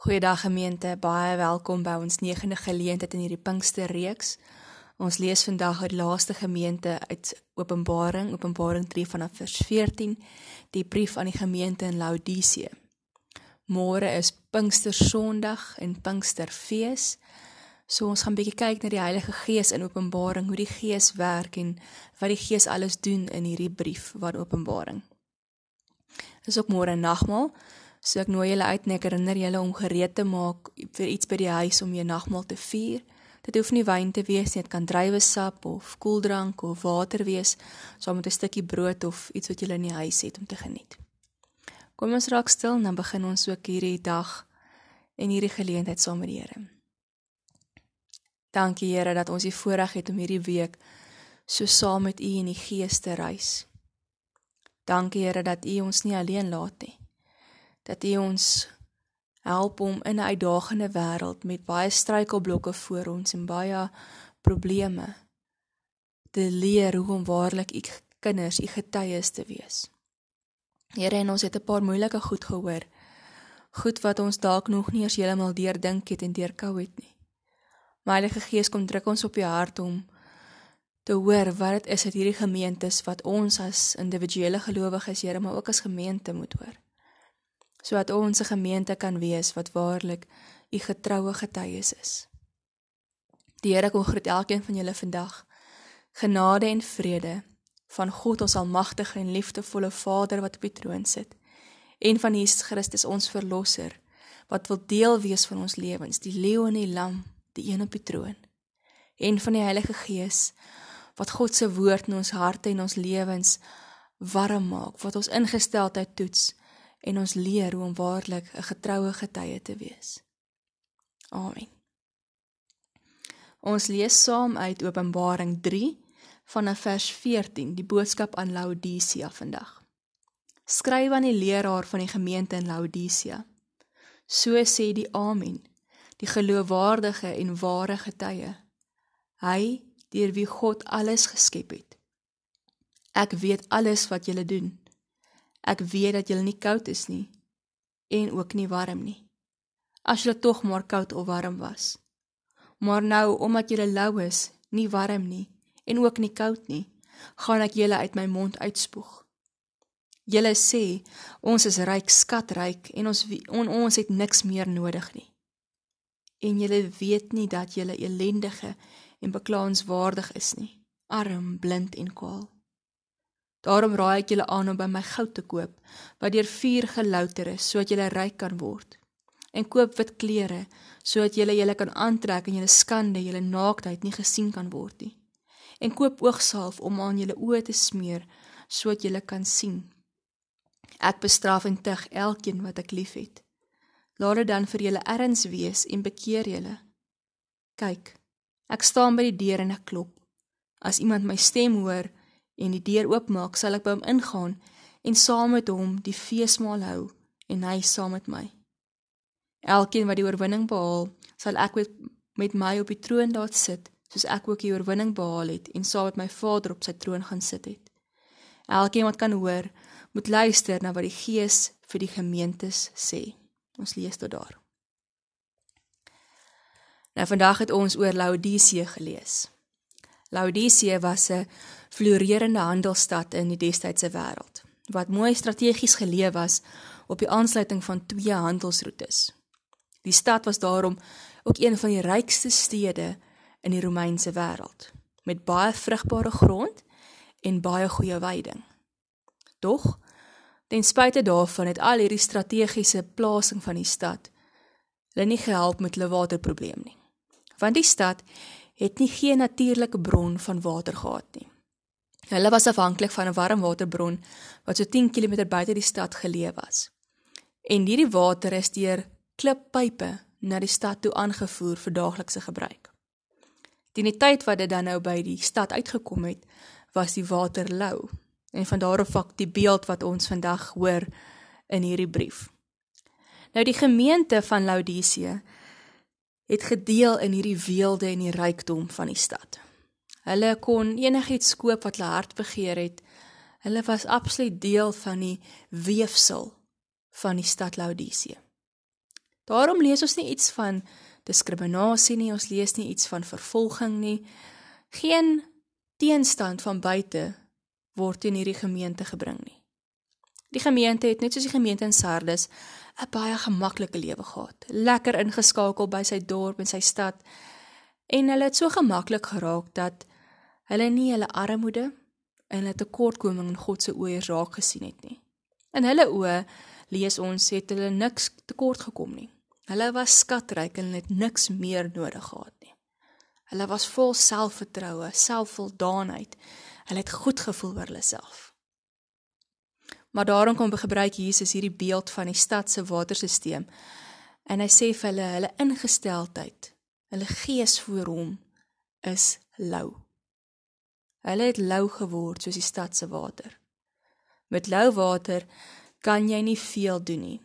Goeiedag gemeente, baie welkom by ons 9de geleentheid in hierdie Pinksterreeks. Ons lees vandag uit die laaste gemeente uit Openbaring, Openbaring 3 vanaf vers 14, die brief aan die gemeente in Laodicea. Môre is Pinkster Sondag en Pinksterfees. So ons gaan bietjie kyk na die Heilige Gees in Openbaring, hoe die Gees werk en wat die Gees alles doen in hierdie brief van Openbaring. Dis ook môre nagmaal. So ek nooi julle uit en ek herinner julle om gereed te maak vir iets by die huis om jou nagmaal te vier. Dit hoef nie wyn te wees nie, dit kan druiwesap of koeldrank of water wees, saam met 'n stukkie brood of iets wat julle in die huis het om te geniet. Kom ons raak stil en dan begin ons ook hierdie dag en hierdie geleentheid saam met die Here. Dankie Here dat ons die voorreg het om hierdie week so saam met U in die Gees te reis. Dankie Here dat U ons nie alleen laat nie dat U ons help om in 'n uitdagende wêreld met baie struikelblokke voor ons en baie probleme te leer hoe om waarlik U kinders, U getuies te wees. Here, en ons het 'n paar moeilike goed gehoor. Goed wat ons dalk nog nie eens heeltemal deurdink het en deurkou het nie. Maar Heilige Gees kom druk ons op die hart om te hoor wat dit is uit hierdie gemeentes wat ons as individuele gelowiges, Here, maar ook as gemeente moet hoor sodat ons 'n gemeente kan wees wat waarlik u getroue getuies is. Die Here kom groet elkeen van julle vandag. Genade en vrede van God ons almagtige en liefdevolle Vader wat op die troon sit en van Jesus Christus ons verlosser wat wil deel wees van ons lewens, die leeu en die lam, die een op die troon en van die Heilige Gees wat God se woord in ons harte en ons lewens warm maak, wat ons ingesteldheid toets en ons leer hoe om waarlik 'n getroue getuie te wees. Amen. Ons lees saam uit Openbaring 3 vanaf vers 14 die boodskap aan Laodicea vandag. Skryf aan die leraar van die gemeente in Laodicea. So sê die Amen, die geloofwaardige en ware getuie. Hy deur wie God alles geskep het. Ek weet alles wat julle doen. Ek weet dat julle nie koud is nie en ook nie warm nie. As julle tog maar koud of warm was. Maar nou omdat julle lou is, nie warm nie en ook nie koud nie, gaan ek julle uit my mond uitspoeg. Julle sê ons is ryk, skatryk en ons on, ons het niks meer nodig nie. En julle weet nie dat julle ellendige en beklaanswaardig is nie, arm, blind en kaal. Daarom raai ek julle aan om by my goud te koop wat deur vuur gelouter is sodat julle ryk kan word. En koop wit klere sodat julle julle kan aantrek en julle skande, julle naaktheid nie gesien kan word nie. En koop oogsalf om aan julle oë te smeer sodat julle kan sien. Ek bestraf en tug elkeen wat ek liefhet. Laat dit dan vir julle erns wees en bekeer julle. Kyk, ek staan by die deur en ek klop. As iemand my stem hoor, en die deur oopmaak, sal ek by hom ingaan en saam met hom die feesmaal hou en hy saam met my. Elkeen wat die oorwinning behaal, sal ek met, met my op die troon laat sit, soos ek ook die oorwinning behaal het en saam met my Vader op sy troon gaan sit het. Elkeen wat kan hoor, moet luister na wat die Gees vir die gemeentes sê. Ons lees tot daar. Nou vandag het ons oor Laodicea gelees. Laodicea was 'n floreerende handelsstad in die destydse wêreld wat mooi strategies geleë was op die aansluiting van twee handelsroetes. Die stad was daarom ook een van die rykste stede in die Romeinse wêreld met baie vrugbare grond en baie goeie veiding. Tog, ten spyte daarvan het al hierdie strategiese plasing van die stad hulle nie gehelp met hulle waterprobleem nie. Want die stad het nie geen natuurlike bron van water gehad nie. Hulle was afhanklik van 'n warmwaterbron wat so 10 km buite die stad geleë was. En hierdie water is deur klippype na die stad toe aangevoer vir daaglikse gebruik. Teen die tyd wat dit dan nou by die stad uitgekom het, was die water lou. En van daar af fak die beeld wat ons vandag hoor in hierdie brief. Nou die gemeente van Laodicea het gedeel in hierdie weelde en die rykdom van die stad. Hulle kon enigiets koop wat hulle hart begeer het. Hulle was absoluut deel van die weefsel van die stad Laodicea. Daarom lees ons nie iets van diskriminasie nie, ons lees nie iets van vervolging nie. Geen teenstand van buite word in hierdie gemeente gebring nie. Die gemeente het net soos die gemeente in Sardes 'n baie gemaklike lewe gehad. Lekker ingeskakel by sy dorp en sy stad. En hulle het so gemaklik geraak dat hulle nie hulle armoede en hulle tekortkoming in God se oë raak gesien het nie. In hulle oë lees ons het hulle niks tekort gekom nie. Hulle was skatryk en het niks meer nodig gehad nie. Hulle was vol selfvertroue, selfvoldaanheid. Hulle het goed gevoel oor hulle self. Maar daarom kom gebruik Jesus hierdie beeld van die stad se waterstelsel. En hy sê vir hulle hulle ingesteldheid, hulle gees voor hom is lou. Hulle het lou geword soos die stad se water. Met lou water kan jy nie veel doen nie.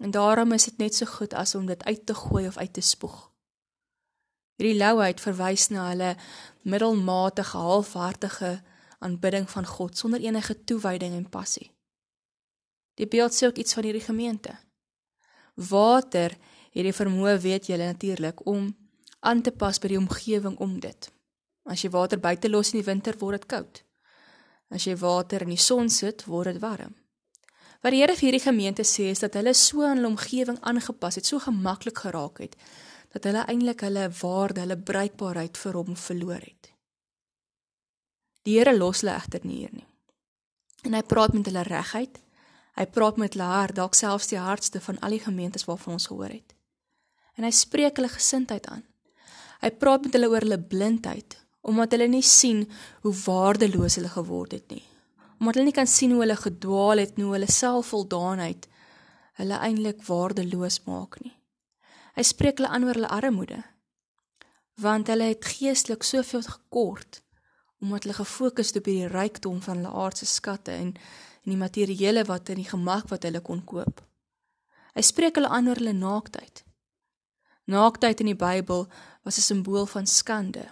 En daarom is dit net so goed as om dit uit te gooi of uit te spoeg. Hierdie louheid verwys na hulle middelmatige, halfhartige aanbidding van God sonder enige toewyding en passie. Die beeld sê ook iets van hierdie gemeente. Water het die vermoë, weet julle natuurlik, om aan te pas by die omgewing om dit. As jy water buite los in die winter, word dit koud. As jy water in die son sit, word dit warm. Wat die Here vir hierdie gemeente sê is dat hulle so aan hulle omgewing aangepas het, so gemaklik geraak het dat hulle eintlik hulle waarde, hulle bruikbaarheid vir hom verloor het. Die Here los hulle egter nie hier nie. En hy praat met hulle reguit Hy praat met hulle hart, dalk selfs die hardste van al die gemeentes waarvan ons gehoor het. En hy spreek hulle gesindheid aan. Hy praat met hulle oor hulle blindheid, omdat hulle nie sien hoe waardeloos hulle geword het nie. Omdat hulle nie kan sien hoe hulle gedwaal het, hoe hulle selfvoldaanheid hulle eintlik waardeloos maak nie. Hy spreek hulle aan oor hulle armoede, want hulle het geestelik soveel gekort omdat hulle gefokus het op die rykdom van hulle aardse skatte en en die materiële wat in die gemak wat hulle kon koop. Hy spreek hulle aan oor hulle naaktheid. Naaktheid in die Bybel was 'n simbool van skande.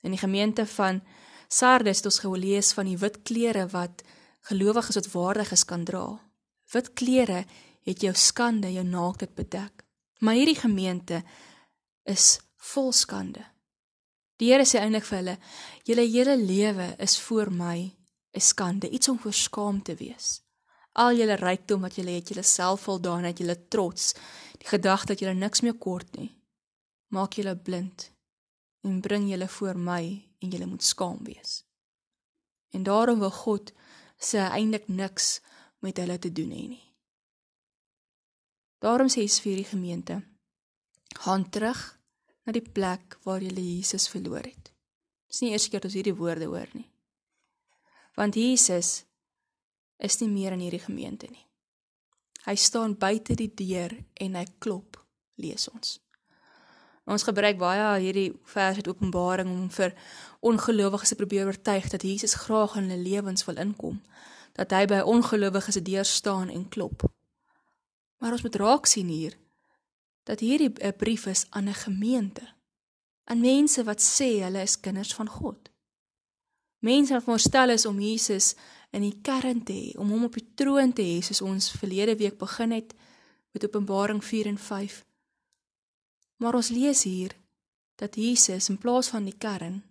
In die gemeente van Sardes het ons gelees van die wit klere wat gelowiges wat waardig is kan dra. Wit klere het jou skande, jou naaktheid bedek. Maar hierdie gemeente is vol skande. Die Here sê eintlik vir hulle: "Julle hele lewe is voor my 'n skande, iets om voor skaam te wees. Al julle rykdom wat julle het, julle selfvoldaanheid, julle trots, die gedagte dat julle niks meer kort nie, maak julle blind en bring julle voor my en julle moet skaam wees. En daarom wil God sê eintlik niks met hulle te doen hê nie. Daarom sê vir die gemeente: "Gaan terug na die plek waar julle Jesus verloor het." Dis nie eers keer dat ons hierdie woorde hoor nie want Jesus is nie meer in hierdie gemeente nie. Hy staan buite die deur en hy klop, lees ons. Ons gebruik baie hierdie vers uit Openbaring om vir ongelowiges te probeer oortuig dat Jesus graag in hulle lewens wil inkom, dat hy by ongelowiges se deur staan en klop. Maar ons moet raak sien hier dat hierdie 'n brief is aan 'n gemeente, aan mense wat sê hulle is kinders van God. Mense wat voorstel is om Jesus in die kern te hê, om hom op die troon te hê, soos ons verlede week begin het met Openbaring 4 en 5. Maar ons lees hier dat Jesus in plaas van die kern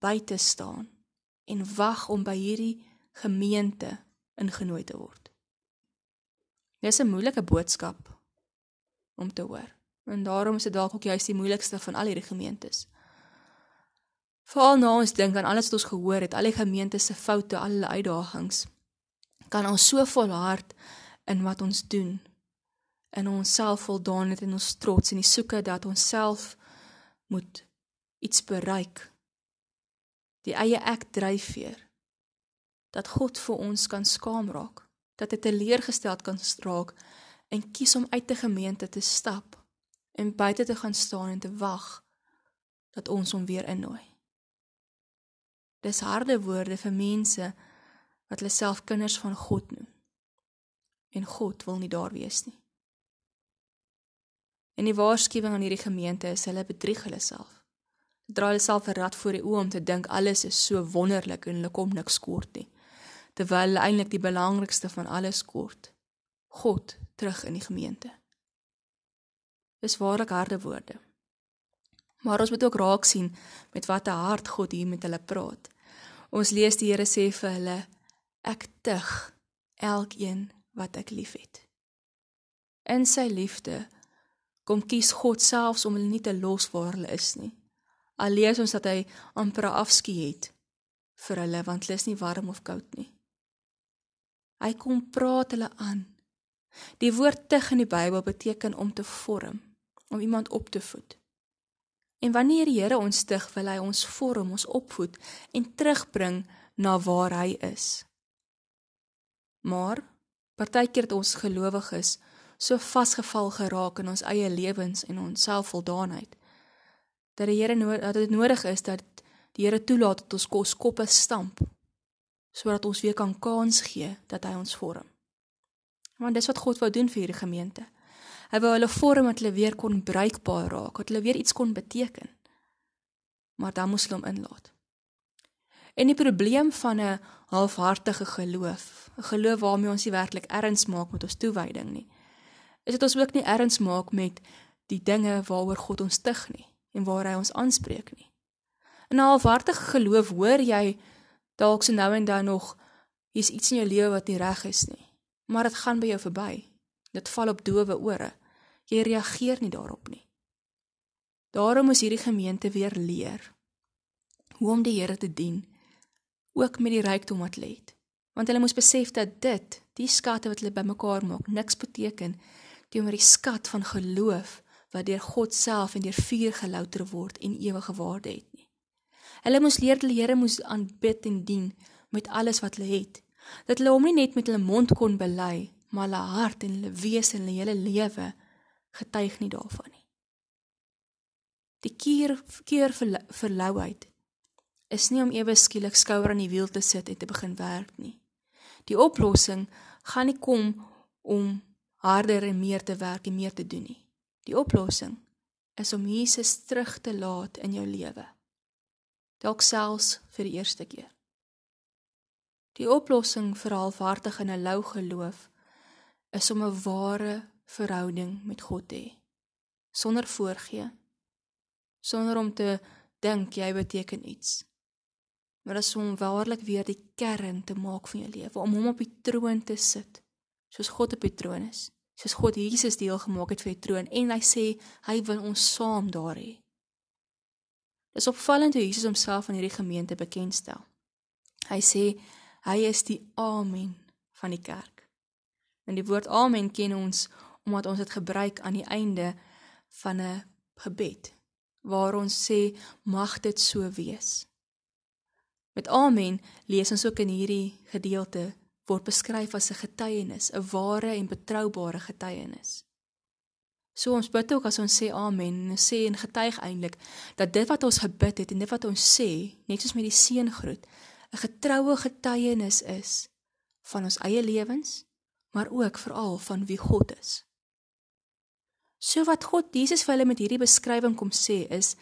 buite staan en wag om by hierdie gemeente ingenooi te word. Dis 'n moeilike boodskap om te hoor. En daarom is dit dalk ook juist die moeilikste van al hierdie gemeentes. Veral na ons dink aan alles wat ons gehoor het, al die gemeente se foute, al hulle uitdagings, kan ons so volhard in wat ons doen. In ons selfvoldaanheid en ons trots en die soeke dat ons self moet iets bereik. Die eie ek dryfveer dat God vir ons kan skaam raak, dat dit teleurgesteld kan raak en kies om uit die gemeente te stap en buite te gaan staan en te wag dat ons hom weer innooi. Dis harde woorde vir mense wat hulle self kinders van God noem. En God wil nie daar wees nie. En die waarskuwing aan hierdie gemeente is hulle bedrieg hulle self. Dra hulle self 'n rad voor die oë om te dink alles is so wonderlik en hulle kom niks kort nie. Terwyl hulle eintlik die belangrikste van alles kort. God terug in die gemeente. Dis waarlik harde woorde. Maar ons moet ook raak sien met watter hart God hier met hulle praat. Ons lees die Here sê vir hulle: Ek tug elkeen wat ek liefhet. In sy liefde kom kies God selfs om hulle nie te los waar hulle is nie. Al lees ons dat hy amper afskie het vir hulle want hulle is nie warm of koud nie. Hy kom praat hulle aan. Die woord tug in die Bybel beteken om te vorm, om iemand op te voed. En wanneer die Here ons tug, wil hy ons vorm, ons opvoed en terugbring na waar hy is. Maar partykeer het ons gelowiges so vasgeval geraak in ons eie lewens en ons selfvoldaanheid dat die Here dat dit nodig is dat die Here toelaat dat ons kos koppe stamp sodat ons weer kan kans gee dat hy ons vorm. Want dis wat God wou doen vir hierdie gemeente. Hy wou hulle vorm dat hulle weer kon bruikbaar raak, dat hulle weer iets kon beteken. Maar dan moes hulle hom inlaat. En die probleem van 'n halfhartige geloof, 'n geloof waarmee ons nie werklik erns maak met ons toewyding nie, is dit ons ook nie erns maak met die dinge waaroor God ons stig nie en waar hy ons aanspreek nie. In 'n halfhartige geloof hoor jy dalk so nou en dan nog hier's iets in jou lewe wat nie reg is nie, maar dit gaan by jou verby. Dit val op dowe ore. Jy reageer nie daarop nie. Daarom moet hierdie gemeente weer leer hoe om die Here te dien, ook met die rykdom wat lê. Want hulle moes besef dat dit, die skatte wat hulle bymekaar maak, niks beteken teenoor die skat van geloof wat deur God self en deur vuur gelouter word en ewige waarde het nie. Hulle moes leer dat die Here moes aanbid en dien met alles wat hulle het. Dat hulle hom nie net met hulle mond kon bely, maar hulle hart en hulle wese en hulle hele lewe getuig nie daarvan nie. Die keer keer verlouheid is nie om ewe skielik skouer aan die wiel te sit en te begin werk nie. Die oplossing gaan nie kom om harder en meer te werk en meer te doen nie. Die oplossing is om Jesus terug te laat in jou lewe. Dalk selfs vir die eerste keer. Die oplossing vir halfhartig en 'n lou geloof is om 'n ware verhouding met God te hê. Sonder voorgee. Sonder om te dink jy beteken iets. Maar as om waarlik weer die kern te maak van jou lewe, om hom op die troon te sit, soos God op die troon is. Soos God Jesus deel gemaak het vir die troon en hy sê hy wil ons saam daar hê. Dis opvallend hoe Jesus homself aan hierdie gemeente bekendstel. Hy sê hy is die amen van die kerk. En die woord amen ken ons omdat ons dit gebruik aan die einde van 'n gebed waar ons sê mag dit so wees. Met amen lees ons ook in hierdie gedeelte word beskryf as 'n getuienis, 'n ware en betroubare getuienis. So ons bid ook as ons sê amen sê en getuig eintlik dat dit wat ons gebid het en dit wat ons sê, net soos met die seëngroet, 'n getroue getuienis is van ons eie lewens, maar ook veral van wie God is. So wat God Jesus vir hulle met hierdie beskrywing kom sê is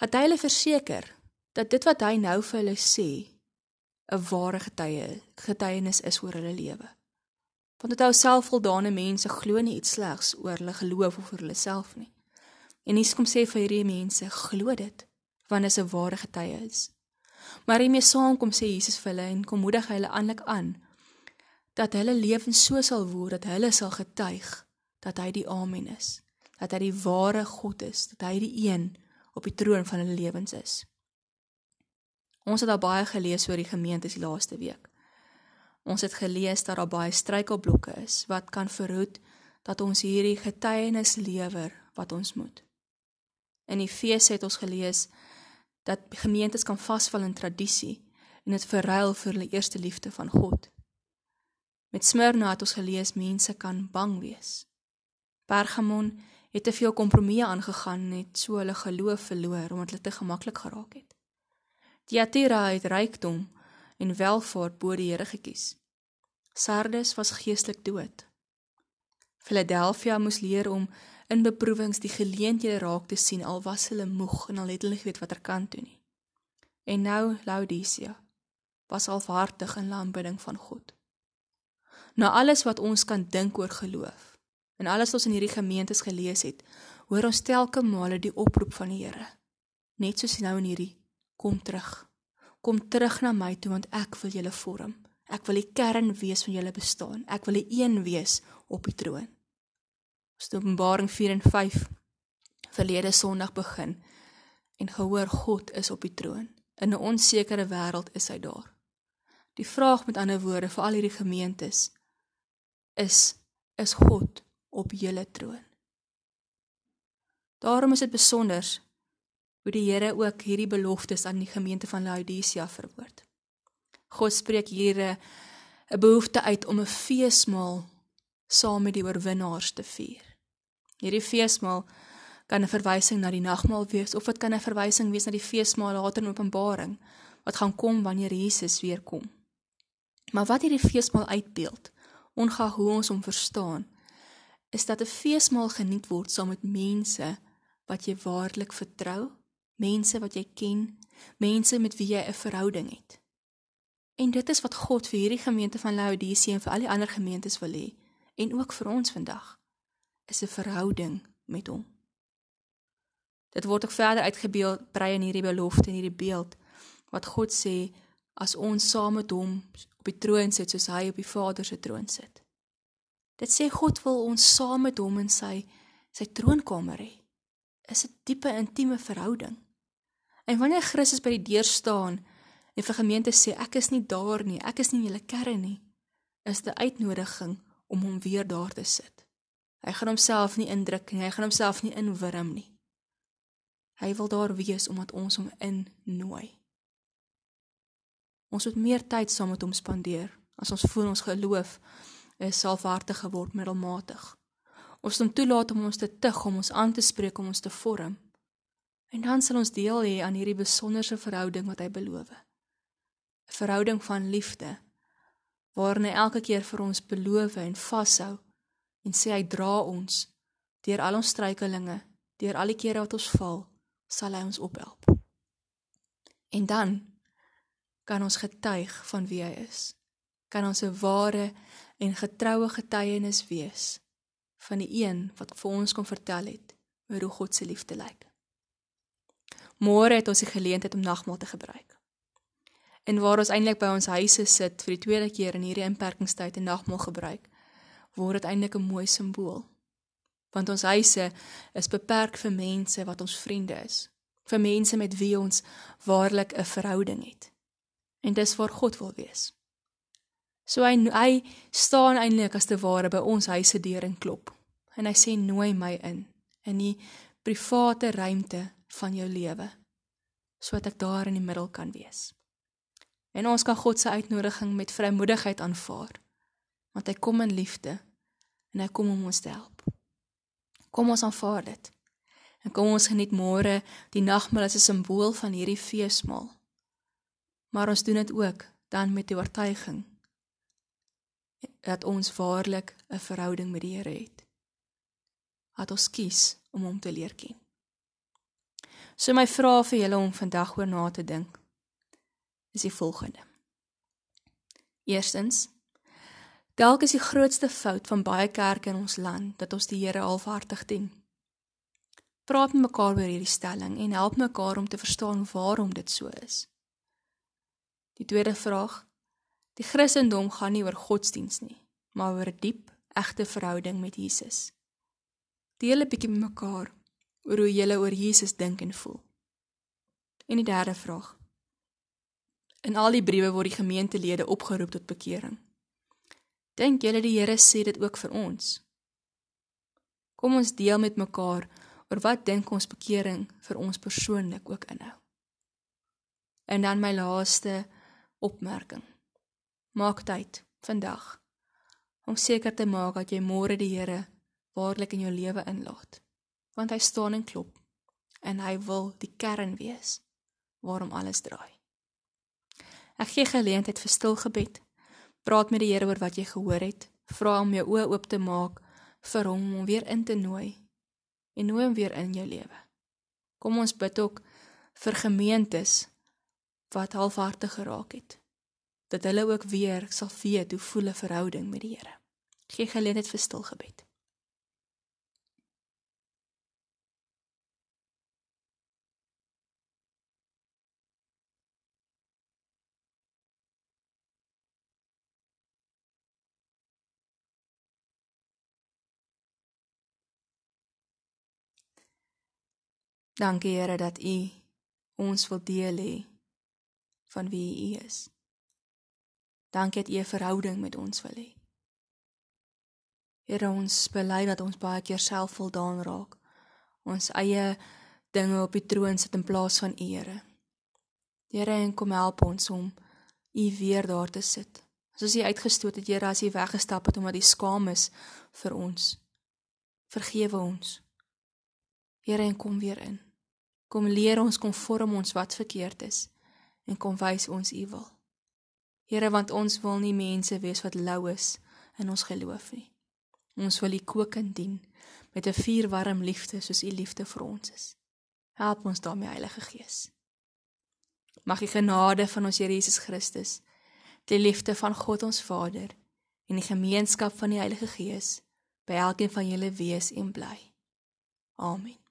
dat hy hulle verseker dat dit wat hy nou vir hulle sê 'n ware getuie getuienis is oor hulle lewe. Want dit hou selfvoldane mense glo nie iets slegs oor hulle geloof of oor hulle self nie. En Jesus kom sê vir hierdie mense, glo dit, want dit is 'n ware getuienis. Maar hiermee saam kom sê Jesus vir hulle en kom moedig hulle aanlik aan dat hulle lewens so sal word dat hulle sal getuig dat hy die Amen is, dat hy die ware God is, dat hy die een op die troon van hulle lewens is. Ons het al baie gelees oor die gemeentes die laaste week. Ons het gelees dat daar baie struikelblokke is wat kan verhoed dat ons hierdie getuienis lewer wat ons moet. In fees het ons gelees dat gemeentes kan vasval in tradisie en dit verruil vir hulle eerste liefde van God. Met Smyrna het ons gelees mense kan bang wees. Pergamon het te veel kompromieë aangegaan net so hulle geloof verloor omdat hulle te gemaklik geraak het. Thyatira het rykdom en welvaart bo die Here gekies. Sardes was geestelik dood. Philadelphia moes leer om in beproewings die geleenthede raak te sien al was hulle moeg en al het hulle geweet watter kant toe nie. En nou Laodicea was alhartig in aanbidding van God. Na alles wat ons kan dink oor geloof, en alles wat ons in hierdie gemeentes gelees het, hoor ons telke male die oproep van die Here. Net soos nou in hierdie kom terug. Kom terug na my toe want ek wil julle vorm. Ek wil die kern wees van julle bestaan. Ek wil die een wees op die troon. Ons Openbaring 4 en 5 verlede Sondag begin en gehoor God is op die troon. In 'n onsekere wêreld is hy daar. Die vraag met ander woorde vir al hierdie gemeentes is is God op julle troon. Daarom is dit besonder hoe die Here ook hierdie beloftes aan die gemeente van Laodicea verwoord. God spreek hier 'n behoefte uit om 'n feesmaal saam met die oorwinnaars te vier. Hierdie feesmaal kan 'n verwysing na die nagmaal wees of dit kan 'n verwysing wees na die feesmaal later in Openbaring wat gaan kom wanneer Jesus weer kom. Maar wat hierdie feesmaal uitbeeld, ongeag hoe ons hom verstaan, is dat 'n feesmaal geniet word saam met mense wat jy waarlik vertrou, mense wat jy ken, mense met wie jy 'n verhouding het. En dit is wat God vir hierdie gemeente van Laodicea en vir al die ander gemeentes wil hê en ook vir ons vandag is 'n verhouding met hom. Dit word ook verder uitgebeeld brei in hierdie belofte en hierdie beeld wat God sê as ons saam met hom op die troon sit soos hy op die Vader se troon sit. Dit sê God wil ons saam met hom in sy sy troonkamer hê. Is 'n diepe intieme verhouding. En wanneer Christus by die deur staan en vir gemeente sê ek is nie daar nie, ek is nie in julle kern nie, is dit 'n uitnodiging om hom weer daar te sit. Hy gaan homself nie indruk nie, hy gaan homself nie inwurm nie. Hy wil daar wees omdat ons hom innooi. Ons moet meer tyd saam met hom spandeer as ons voel ons geloof is selfhartig geword middelmatig. Ons hom toelaat om ons te tug, om ons aan te spreek, om ons te vorm. En dan sal ons deel hê aan hierdie besonderse verhouding wat hy beloof. 'n Verhouding van liefde waarin hy elke keer vir ons beloof en vashou en sê hy dra ons deur al ons struikelinge, deur al die kere wat ons val sal hy ons ophelp. En dan kan ons getuig van wie hy is. Kan ons 'n ware en getroue getuienis wees van die een wat vir ons kom vertel het oor hoe God se liefde lyk. Môre het ons die geleentheid om nagmaal te gebruik. En waar ons eintlik by ons huise sit vir die tweede keer in hierdie inperkingstyd en nagmaal gebruik, word dit eintlik 'n mooi simbool want ons huise is beperk vir mense wat ons vriende is, vir mense met wie ons waarlik 'n verhouding het. En dis waar God wil wees. So hy hy staan eintlik as te ware by ons huise deur en klop. En hy sê nooi my in in die private ruimte van jou lewe sodat ek daar in die middel kan wees. En ons kan God se uitnodiging met vrymoedigheid aanvaar want hy kom in liefde en hy kom om ons te help. Kom ons aanvaar dit. En kom ons geniet môre die nagmaal as 'n simbool van hierdie feesmaal. Maar ons doen dit ook dan met die oortuiging dat ons waarlik 'n verhouding met die Here het. Dat ons kies om hom te leer ken. So my vrae vir julle om vandag oor na te dink is die volgende. Eerstens, Dalk is die grootste fout van baie kerke in ons land dat ons die Here halfhartig dien. Praat met mekaar oor hierdie stelling en help mekaar om te verstaan waarom dit so is. Die tweede vraag: Die Christendom gaan nie oor godsdiens nie, maar oor 'n diep, egte verhouding met Jesus. Deel 'n bietjie met mekaar oor hoe jy oor Jesus dink en voel. En die derde vraag: In al die briewe word die gemeentelede opgeroep tot bekering. Dink julle die Here sê dit ook vir ons? Kom ons deel met mekaar oor wat dink ons bekering vir ons persoonlik ook inhou. En dan my laaste opmerking. Maak tyd vandag om seker te maak dat jy môre die Here waarlik in jou lewe inlaat. Want hy staan en klop en hy wil die kern wees waarom alles draai. Ek gee geleentheid vir stil gebed. Praat met die Here oor wat jy gehoor het. Vra hom jou oë oop te maak vir hom om weer in te nooi en nooi hom weer in jou lewe. Kom ons bid ook vir gemeentes wat halfhartig geraak het dat hulle ook weer sal weet hoe voel 'n verhouding met die Here. Gee geleentheid vir stil gebed. Dankie Here dat U ons wil deel hê van wie U is. Dankie dat U 'n verhouding met ons wil hê. Here ons bely dat ons baie keer selfvoldaan raak. Ons eie dinge op die troon sit in plaas van U, Here. Here, en kom help ons om U weer daar te sit. As U uitgestoot het, Here, as U weggestap het omdat U skaam is vir ons. Vergewe ons. Here, en kom weer in. Kom leer ons konform ons wat verkeerd is en kom wys ons U wil. Here, want ons wil nie mense wees wat lou is in ons geloof nie. Ons wil U kokend dien met 'n vuurwarm liefde soos U liefde vir ons is. Help ons daarmee, Heilige Gees. Mag die genade van ons Here Jesus Christus, die liefde van God ons Vader en die gemeenskap van die Heilige Gees by elkeen van julle wees en bly. Amen.